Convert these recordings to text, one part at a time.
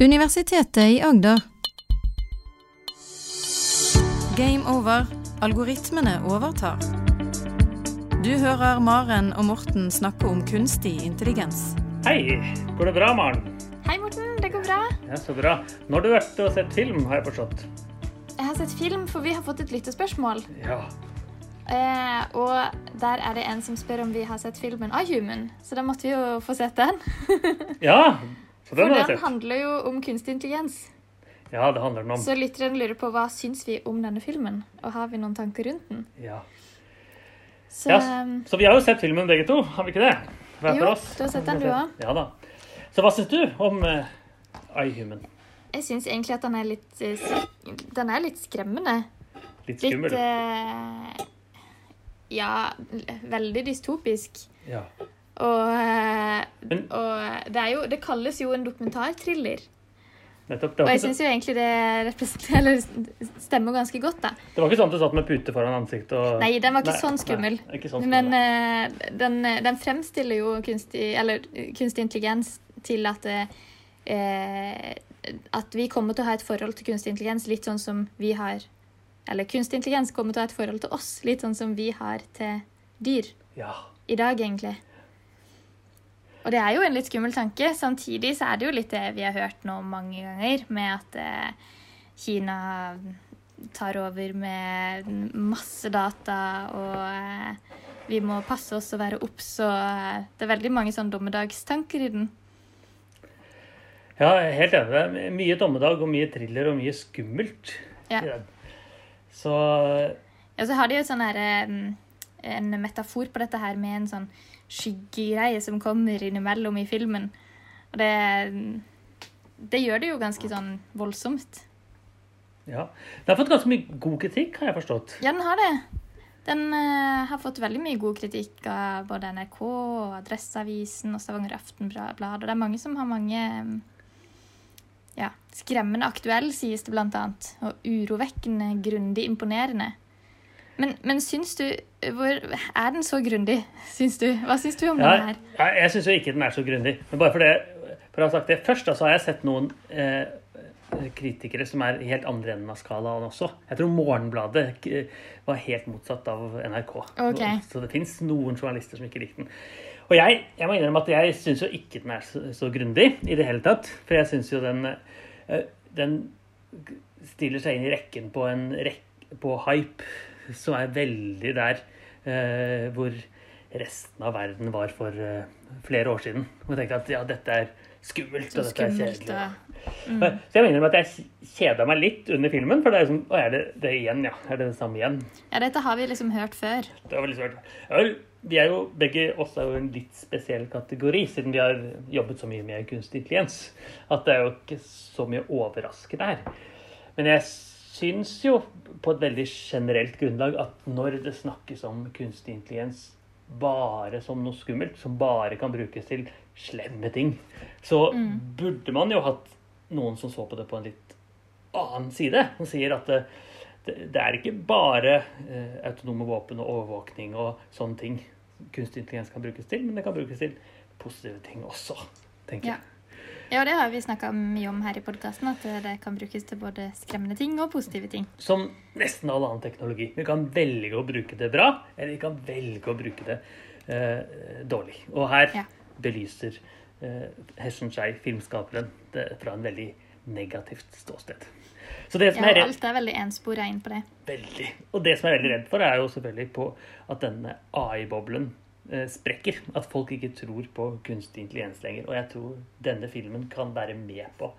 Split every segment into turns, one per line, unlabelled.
Universitetet i Agder. Game over. Algoritmene overtar. Du hører Maren og Morten snakke om kunstig intelligens.
Hei, går det bra, Maren?
Hei, Morten. Det går bra.
Ja, Så bra. Nå har du vært og sett film, har jeg forstått.
Jeg har sett film, for vi har fått et lyttespørsmål.
Ja.
Eh, og der er det en som spør om vi har sett filmen iHuman, så da måtte vi jo få sett den.
Ja,
For
den
den handler jo om kunstig intelligens.
Ja, det handler den om.
Så lytteren lurer på hva syns vi om denne filmen, og har vi noen tanker rundt den?
Ja.
Så
Ja,
um,
Så vi har jo sett filmen begge to, har vi ikke det? Hver
Jo, du har sett den, du også.
Ja da. Så hva syns du om uh, iHuman?
jeg syns egentlig at den er litt uh, Den er litt skremmende.
Litt
Litt
skummel?
eh, Ja, veldig dystopisk.
Ja.
Og, eh, og det er jo Det kalles jo en dokumentarthriller.
Nettopp.
Og jeg syns jo egentlig det stemmer ganske godt, da.
det var ikke sånn at du satt med pute foran ansiktet og
Nei, den var ikke
Nei,
sånn skummel.
Nei, ikke sånn skummel.
Men uh, den, den fremstiller jo kunstig, eller, eh, kunstig intelligens til at uh, At vi kommer til å ha et forhold til kunstig intelligens litt sånn som vi har Eller kunstig intelligens kommer til å ha et forhold til oss litt sånn som vi har til dyr
ja.
i dag, egentlig. Og det er jo en litt skummel tanke. Samtidig så er det jo litt det vi har hørt nå mange ganger, med at eh, Kina tar over med masse data, og eh, vi må passe oss og være obs, og eh, det er veldig mange sånn dommedagstanker i den.
ja, helt enig. Mye dommedag og mye thriller og mye skummelt
Ja.
Så
Ja, så har de jo sånn her, eh, en metafor på dette her med en sånn skyggegreie som kommer innimellom i filmen. Og det, det gjør det jo ganske sånn voldsomt.
ja. Den har fått ganske mye god kritikk, har jeg forstått.
Ja, den har det. Den uh, har fått veldig mye god kritikk av både NRK, og Adresseavisen og Stavanger Aftenblad. Og det er mange som har mange um, ja, skremmende aktuell, sies det blant annet. Og urovekkende grundig imponerende. Men, men syns du hvor, Er den så grundig, syns du? Hva syns du om
Ja,
den her?
ja, jeg syns jo ikke den er så grundig. Men bare for, det, for å ha sagt det først, da, så har jeg sett noen eh, kritikere som er helt andre enden av skalaen også. Jeg tror Morgenbladet var helt motsatt av NRK.
Okay.
Så det fins noen journalister som ikke likte den. Og jeg, jeg må innrømme at jeg syns jo ikke den er så, så grundig i det hele tatt. For jeg syns jo den, eh, den stiller seg inn i rekken på en rekke på hype som er veldig der eh, hvor resten av verden var for eh, flere år siden. Og tenkte at ja, dette er skummelt, og dette er kjedelig.
Mm.
Så jeg mener at jeg kjeda meg litt under filmen, for det er sånn Å, er det det igjen, ja? Er det det samme igjen?
Ja, dette har vi liksom hørt før.
Det har vi liksom hørt. Ja, vi er jo, begge oss er jo en litt spesiell kategori, siden vi har jobbet så mye med kunstig intelligens. At det er jo ikke så mye overraskende her. Men jeg syns jo på et veldig generelt grunnlag at når det snakkes om kunstig intelligens bare som noe skummelt, som bare kan brukes til slemme ting, så burde man jo hatt noen som så på det på en litt annen side. Som sier at det, det er ikke bare eh, autonome våpen og overvåkning og sånne ting kunstig intelligens kan brukes til, men det kan brukes til positive ting også, tenker jeg.
Ja, og det har vi snakka mye om her i podkasten, at det kan brukes til både skremmende ting og positive ting.
Som nesten all annen teknologi. Vi kan velge å bruke det bra, eller vi kan velge å bruke det eh, dårlig. Og her
Ja.
belyser eh, Hessenskei, filmskaperen, det fra en veldig negativt ståsted. Så det som
Ja,
er redd
alt er veldig enspora inn på det.
Veldig. Og det som jeg er veldig redd for, er jo selvfølgelig på at denne AI-boblen sprekker. At folk ikke tror på kunstig intelligens lenger. Og jeg tror denne filmen kan være med på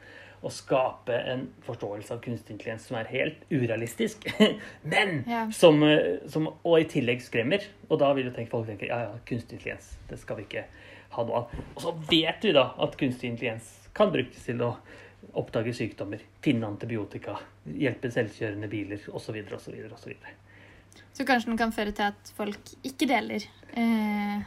å skape en forståelse av kunstig intelligens som er helt urealistisk, men
Ja.
som, eh, som og i tillegg skremmer. Og da vil jo tenke, folk tenke ja, ja, kunstig intelligens, det skal vi ikke ha noe av. Og så vet vi da at kunstig intelligens kan brukes til å oppdage sykdommer, finne antibiotika, hjelpe selvkjørende biler osv. osv. osv.
Så kanskje den kan føre til at folk ikke deler, eh,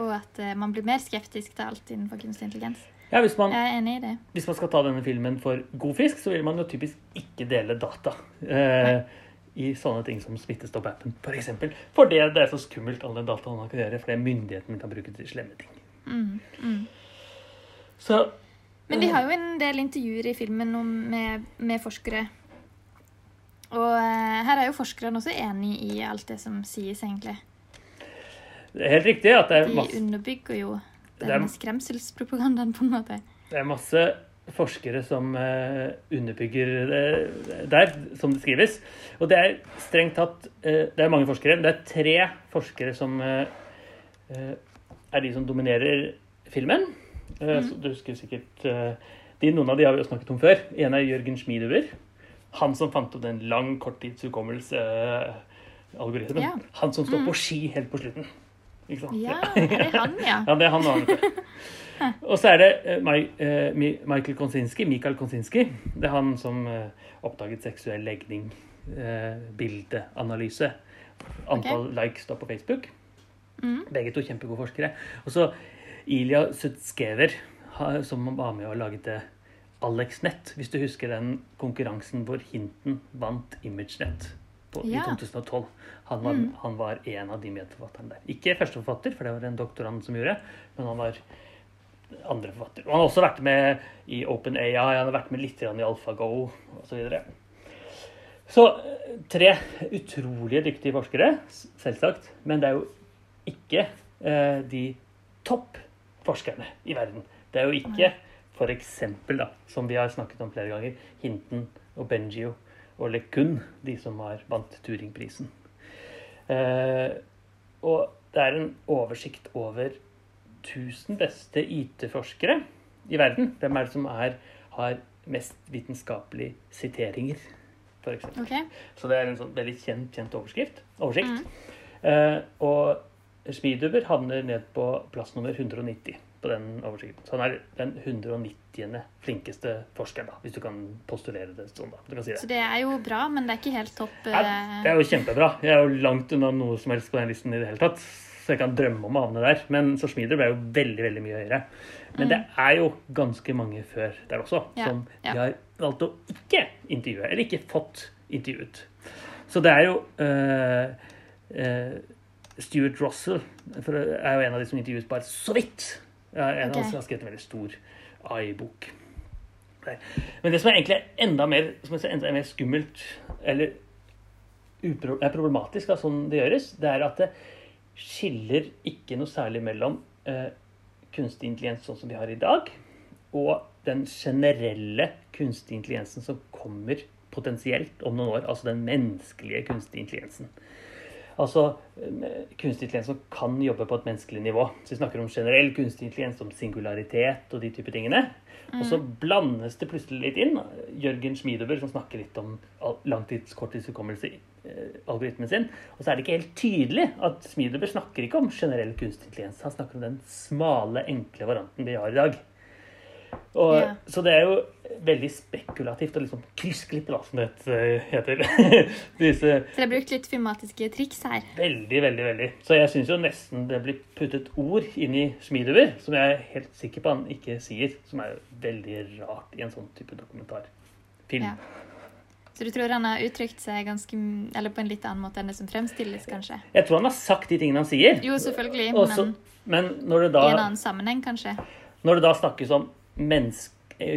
og at eh, man blir mer skeptisk til alt innenfor kunstig intelligens.
Ja, hvis man,
Jeg er enig i det.
hvis man skal ta denne filmen for god fisk, så vil man jo typisk ikke dele data. Eh, I sånne ting som Smittestopp-appen, f.eks. For eksempel. fordi det er så skummelt, alle dataene man kan gjøre. Fordi myndighetene kan bruke til slemme ting.
Mm, mm.
Så
Men vi har jo en del intervjuer i filmen om, med, med forskere. Og eh, her er jo forskerne også enig i alt det som sies, egentlig.
Det er helt riktig at det er masse De
underbygger jo
er-
denne skremselspropagandaen, på en måte.
det er masse forskere som eh, underbygger det der, som det skrives. Og det er strengt tatt eh, Det er mange forskere. Det er tre forskere som er de som dominerer filmen. Mm. Du husker sikkert de, Noen av de har vi jo snakket om før. En er Jørgen Schmiedover. Han som fant opp den lang korttidshukommelse-algoritmen.
Ja.
Han som står på ski helt på slutten. Ikke sant?
Ja, er det han, ja?
Ja, det er han og han. Og så er det eh, eh, Mi- Michael Konsinski, Michael Konsinski. Det er han som eh, oppdaget seksuell legning, eh, bildeanalyse. Antall likes da på Facebook.
Mm.
Begge to kjempegode forskere. Og så Ilja Sutskever, som var med og laget det AlexNet. Hvis du husker den konkurransen hvor Hinton vant ImageNet på,
Ja.
i 2012. Han var,
Mm.
han var en av de medforfatterne der. Ikke førsteforfatter, for det var en doktorand som gjorde, men han var andre forfatter. Og han har også vært med i OpenAI, han har vært med litt i AlphaGo osv. Så, så tre utrolige dyktige forskere, selvsagt. Men det er jo ikke eh, de toppforskerne i verden. Det er jo ikke for eksempel, da, som vi har snakket om flere ganger, Hinton og Benjio og LeCun, de som har vant Turingprisen. Eh, og det er en oversikt over 1000 beste IT-forskere i verden. Hvem er det som er, har mest vitenskapelige siteringer, f.eks.
Okay.
Så det er en sånn veldig kjent, kjent overskrift, oversikt. Eh, og Smiduber havner ned på plass nummer 190 på den oversikten. Så han er den 190. flinkeste forskeren, da, hvis du kan postulere det sånn. da. Du kan si det.
Så det er jo bra, men det er ikke helt topp.
Ja,
eh,
det er jo kjempebra. Jeg er jo langt unna noe som helst på den listen i det hele tatt. Så jeg kan drømme om å havne der. Men så Schmieder ble jo veldig veldig mye høyere. Men det er jo ganske mange før der også
Mm. Ja,
som
ja.
de har valgt å ikke intervjue, eller ikke fått intervjuet. Så det er jo eh, eh, Stuart Russell er jo en av de som intervjues bare så vidt. Ja, en av
Ok.
har skrevet en veldig stor AI-bok. Men det som er egentlig enda mer, som er enda mer skummelt, eller er problematisk av sånn det gjøres, det er at det skiller ikke noe særlig mellom eh, kunstig intelligens sånn som vi har i dag, og den generelle kunstig intelligensen som kommer potensielt om noen år, altså den menneskelige kunstig intelligensen. Altså eh, kunstig intelligens som kan jobbe på et menneskelig nivå. Så vi snakker om generell kunstig intelligens, om singularitet og de type tingene. Og så blandes det plutselig litt inn. Jørgen Schmiedover som snakker litt om langtidskorttidshukommelse i eh, algoritmen sin. Og så er det ikke helt tydelig at Schmiedover snakker ikke om generell kunstig intelligens. Han snakker om den smale, enkle varianten vi har i dag. Og,
Ja.
Så det er jo veldig spekulativt og liksom kryssklippe, da, som det heter. Disse
Så det er brukt litt filmatiske triks her.
Veldig, veldig. veldig. Så jeg syns jo nesten det blir puttet ord inn i Schmiedover som jeg er helt sikker på han ikke sier. Som er veldig rart i en sånn type dokumentarfilm.
Ja. Så du tror han har uttrykt seg ganske, eller på en litt annen måte enn det som fremstilles, kanskje?
Jeg tror han har sagt de tingene han sier.
Jo, selvfølgelig,
Også,
men
men det,
i en annen sammenheng, kanskje.
når det da snakkes om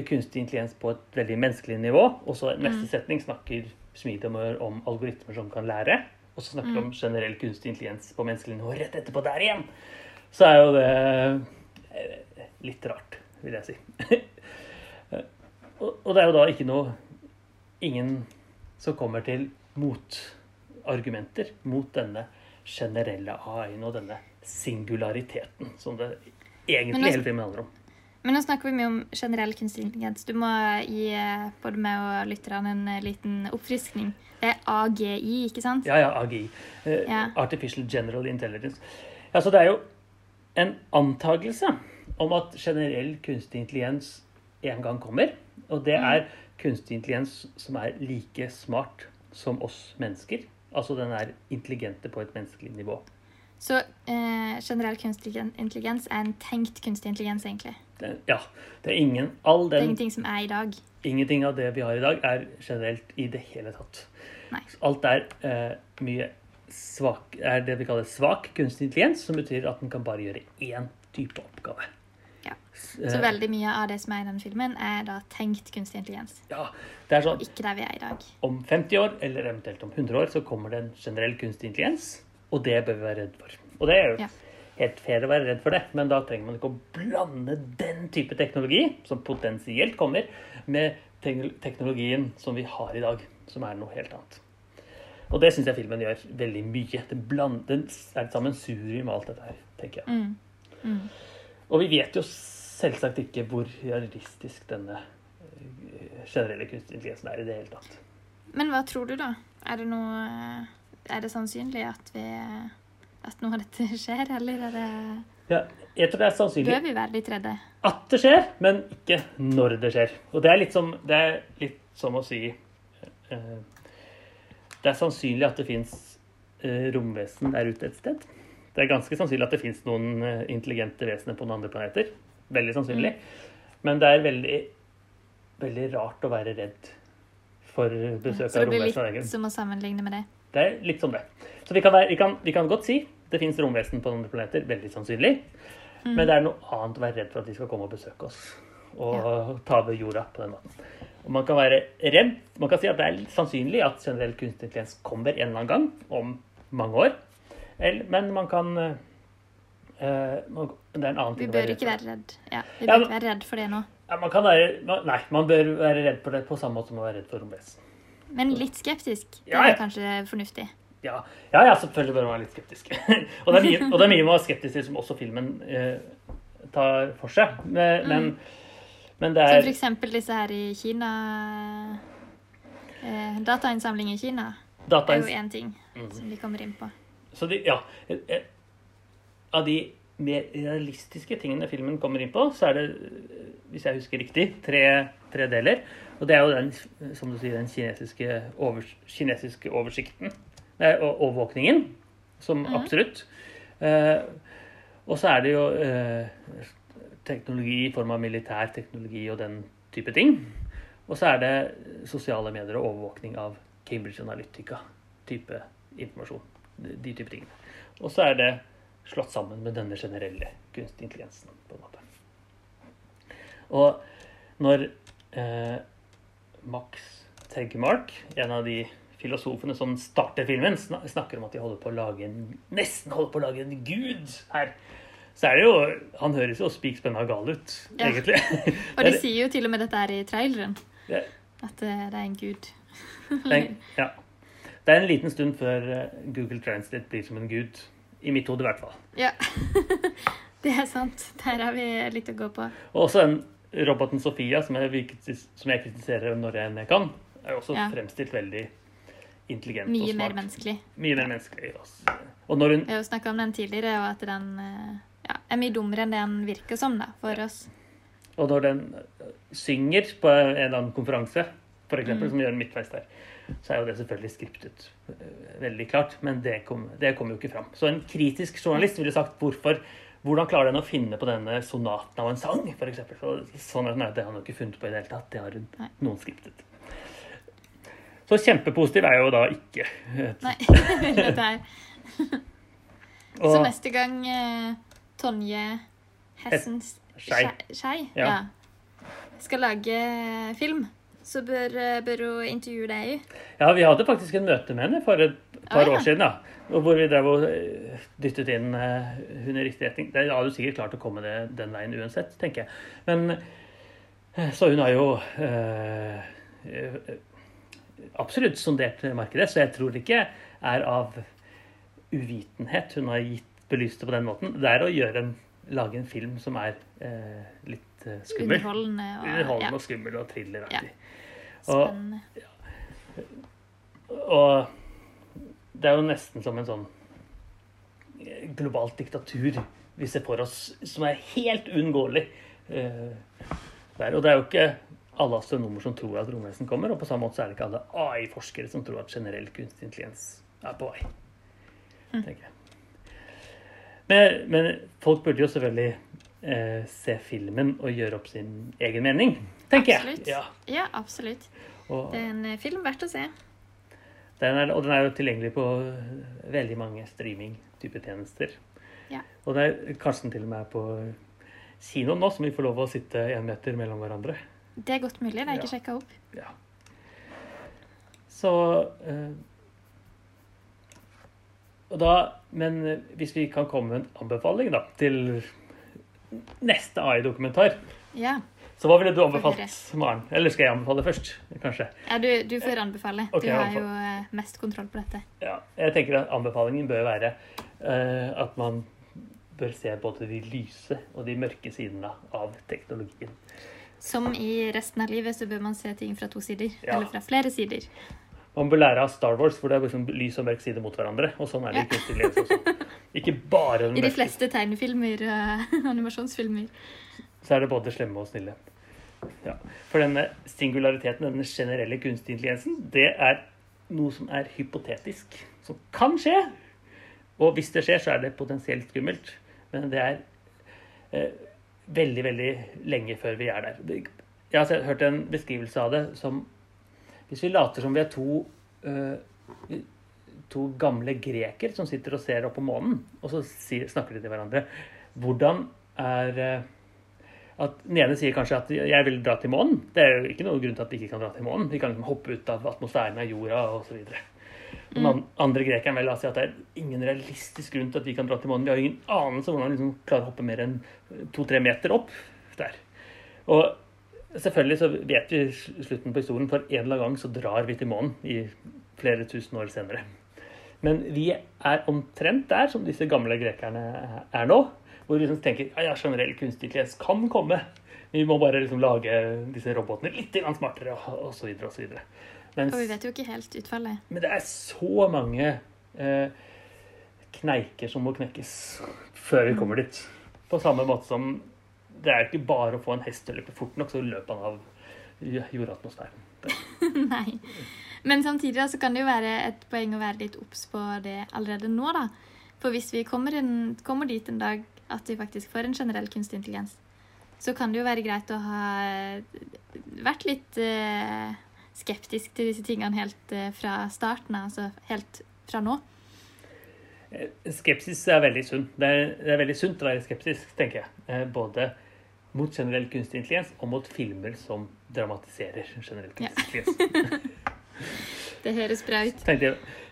kunstig intelligens på et veldig menneskelig nivå, og så
Mm.
neste setning snakker Schmiedover om algoritmer som kan lære, og så snakker vi
Mm.
om generell kunstig intelligens på menneskelig nivå rett etterpå der igjen, så er jo det eh, litt rart, vil jeg si. og, det er jo da ikke noe Ingen som kommer til motargumenter mot denne generelle AI-en og denne singulariteten, som det egentlig hele filmen handler om.
Men nå snakker vi mye om generell kunstig intelligens. Du må gi eh, både meg og lytterne en eh, liten oppfriskning. Det er AGI, ikke sant?
Ja, ja, AGI. Eh,
Ja.
Artificial General Intelligence. Ja, så det er jo en antagelse om at generell kunstig intelligens en gang kommer. Og det er kunstig intelligens som er like smart som oss mennesker. Altså den er intelligente på et menneskelig nivå.
Så eh, generell kunstig intelligens er en tenkt kunstig intelligens, egentlig.
Det, ja. Det er ingen All
Det er ingenting som er i dag.
Ingenting av det vi har i dag, er generelt i det hele tatt.
Nei.
Alt er eh, mye svak, er det vi kaller svak kunstig intelligens, som betyr at den kan bare gjøre én type oppgave.
Ja. Så veldig mye av det som er i den filmen, er da tenkt kunstig intelligens.
Ja, det er sånn
Ikke der vi er i dag.
om 50 år, eller eventuelt om 100 år, så kommer det en generell kunstig intelligens, og det bør vi være redd for. Og det er jo
Ja.
Helt fair å være redd for det, men da trenger man ikke å blande den type teknologi, som potensielt kommer, med teknologien som vi har i dag, som er noe helt annet. Og det syns jeg filmen gjør veldig mye. Den, bland, den er et sammensurium av alt dette her, tenker jeg.
Mm. Mm.
Og vi vet jo selvsagt ikke hvor realistisk denne eh, generelle kunstig intelligensen er i det hele tatt.
Men hva tror du, da? Er det noe Er det sannsynlig at vi At noe av dette skjer, eller er det
Ja, jeg tror det er sannsynlig
Bør vi være litt redde?
at det skjer, men ikke når det skjer. Og det er litt som, det er litt som å si eh, Det er sannsynlig at det fins romvesen der ute et sted. Det er ganske sannsynlig at det fins noen eh, intelligente vesener på noen andre planeter. Veldig sannsynlig. Men det er veldig, veldig rart å være redd for besøk
Så
av
det blir
romvesen. av egen.
litt som å sammenligne med det?
Det er litt som det. Så vi kan, være, vi kan, vi kan godt si det fins romvesen på andre planeter. Veldig sannsynlig.
Mm.
Men det er noe annet å være redd for at de skal komme og besøke oss. Og ta over jorda på den måten. Og man kan være redd. Man kan si at det er litt sannsynlig at generell kunstig intelligens kommer en eller annen gang om mange år. Eller, men man kan eh, Det er en annen ting å
bør ikke være redd. Ja, vi
Ja,
bør
men-
ikke være redd for det nå.
Ja, man kan være, nei, man bør være redd for det på samme måte som å være redd for romvesen.
Men litt skeptisk. Det
Ja, ja.
er kanskje fornuftig.
Ja, ja, ja selvfølgelig bør man være litt skeptisk. og, det er mye, og det er mye man er skeptisk til som også filmen eh, tar for seg. Men, men, men det
Som
er
for eksempel disse her i Kina eh, Datainnsamling i Kina er jo én ting
mm.
som de kommer inn på.
Så de, ja, Av de mer realistiske tingene filmen kommer inn på, så er det, hvis jeg husker riktig, tre, tre deler. Og det er jo den, som du sier, den kinesiske, over, kinesiske oversikten. Nei, overvåkningen, som
Mhm.
absolutt. Eh, og så er det jo eh, teknologi i form av militær teknologi og den type ting. Og så er det sosiale medier og overvåkning av Cambridge Analytica-type informasjon. De, de type tingene. Og så er det slått sammen med denne generelle kunstig intelligensen. på en måte. Og når eh, Max Tegmark, en av de filosofene som starter filmen, snakker om at de holder på å lage en, nesten holder på å lage en gud her, så er det jo Han høres jo spik spenna gal ut,
Ja.
egentlig.
Og de
er-
sier jo til og med dette her i traileren.
det-
At eh, det er en gud.
Ja. det er en liten stund før eh, Google Translate blir som en gud. I mitt hode, i hvert fall.
Ja. det er sant. Der har vi litt å gå på.
Og også den roboten Sofia, som jeg, som jeg kritiserer når jeg enn jeg kan, er også
Ja.
fremstilt veldig intelligent og smart.
Mye mer menneskelig.
Mye mer menneskelig. også. Og når hun
Vi har jo snakka om den tidligere, og at den eh, ja, er mye dummere enn det den virker som da, for oss.
Og når den øh, synger på en eller annen konferanse, eksempel,
Mm.
som gjør en midtveis der, så er jo det selvfølgelig skriptet øh, veldig klart, men det kom- det kommer jo ikke fram. Så en kritisk journalist ville sagt hvorfor hvordan klarer den å finne på denne sonaten av en sang, f.eks.? Så, sånn er det har han jo ikke funnet på i det hele tatt. Det har noen skriptet. Så kjempepositiv er jo da ikke.
Nei, dette her. Så neste gang eh, Tonje Hessen
Skei.
Skei
Ja.
ja. skal lage film, så bør, eh, bør hun intervjue deg.
ja, vi hadde faktisk en møte med henne for et par
Ah, ja.
år siden. da. Hvor vi drev og øh, dyttet inn øh, hun i riktig retning. Det hadde jo sikkert klart å komme det, den veien uansett, tenker jeg. Men Så hun har jo øh, absolutt sondert markedet, så jeg tror det ikke er av uvitenhet hun har gitt belyst det på den måten. Det er å gjøre en, lage en film som er øh, litt skummel.
Underholdende og
Underholdende
ja,
og skummel og thrilleraktig. Og-
spennende.
Og det er jo nesten som en sånn eh, globalt diktatur vi ser for oss, som er helt uunngåelig. eh. Og det er jo ikke alle astronomer som tror at romvesen kommer, og på samme måte så er det ikke alle AI-forskere som tror at generell kunstig intelligens er på vei. tenker jeg. Men, men folk burde jo selvfølgelig eh, se filmen og gjøre opp sin egen mening, tenker
Absolutt.
jeg. Ja,
Ja, absolutt.
og,
Det er en eh, film verdt å se.
Den er, og den er jo tilgjengelig på veldig mange streaming-type tjenester.
Ja.
Og det er kanskje den til og med er på kinoen nå, som vi får lov å sitte én meter mellom hverandre.
Det er godt mulig. Det er ikke
Ja.
sjekka opp.
Ja. Så øh, og da, Men eh, hvis vi kan komme med en anbefaling da, til neste AI-dokumentar,
Ja.
Så hva ville du anbefalt. Maren? Eller skal jeg anbefale først, kanskje?
ja du, du får anbefale.
Okay,
du har
anbefale.
jo eh, mest kontroll på dette.
Ja, jeg tenker at anbefalingen bør være uh, at man bør se både de lyse og de mørke sidene av teknologien.
Som i resten av livet så bør man se ting fra to sider.
Ja.
Eller fra flere sider.
Man bør lære av Star Wars, hvor det er liksom lys og mørk side mot hverandre. Og sånn er det i kunstig også. Ikke bare den
I de fleste tegnefilmer og animasjonsfilmer.
Så er det både slemme og snille. Ja. For denne singulariteten, denne generelle kunstig intelligensen, det er noe som er hypotetisk. Som kan skje. Og hvis det skjer, så er det potensielt skummelt. Men det er eh, veldig, veldig lenge før vi er der. Jeg har hørt en beskrivelse av det som Hvis vi later som vi er to eh, to gamle greker som sitter og ser opp på månen, og så snakker de til hverandre. Hvordan er eh, at Den ene sier kanskje at 'jeg vil dra til månen'. Det er jo ikke noen grunn til at vi ikke kan dra til månen. Vi kan liksom hoppe ut av atmosfæren av jorda osv. Den mm. andre grekeren vil si at det er ingen realistisk grunn til at vi kan dra til månen. Vi har ingen anelse om hvordan vi liksom klarer å hoppe mer enn to-tre meter opp der. Og selvfølgelig så vet vi slutten på historien, for en eller annen gang så drar vi til månen i flere tusen år senere. Men vi er omtrent der som disse gamle grekerne er nå. Hvor vi liksom tenker ja, ja, generell kunstig intelligens kan komme. Vi må bare liksom lage disse robotene litt smartere osv. osv.
Og vi vet jo ikke helt utfallet.
men det er så mange eh, kneiker som må knekkes før vi kommer dit. På samme måte som det er ikke bare å få en hest til å løpe fort nok, så løper han av jordatmosfæren.
Nei. Men samtidig da, så kan det jo være et poeng å være litt obs på det allerede nå, da. For hvis vi kommer, en, kommer dit en dag at vi faktisk får en generell kunstig intelligens, så kan det jo være greit å ha vært litt eh, skeptisk til disse tingene helt eh, fra starten av, altså helt fra nå.
Eh, Skepsis er veldig sunt. Det er, det er veldig sunt å være skeptisk, tenker jeg. Eh, både mot generell kunstig intelligens og mot filmer som dramatiserer generell kunstig intelligens.
Det høres bra ut.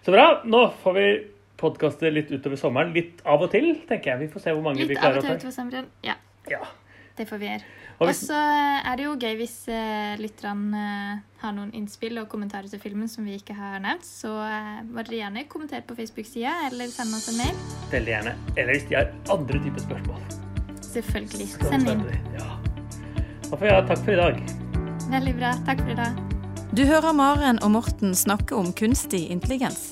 Så bra. Nå får vi podkaste litt utover sommeren. Litt av og til, tenker jeg. Vi får se hvor mange vi klarer.
Litt av og til utover sommeren. Ja,
Ja.
det får vi gjøre.
Og
så er det jo gøy hvis eh, lytterne eh, har noen innspill og kommentarer til filmen som vi ikke har nevnt. Så eh, må dere gjerne kommentere på Facebook-sida eller sende oss en mail.
veldig gjerne. Eller hvis de har andre typer spørsmål.
Selvfølgelig.
så
Send inn.
Ja. Da får jeg takk for i dag.
Veldig bra. Takk for i dag.
Du hører Maren og Morten snakke om kunstig intelligens.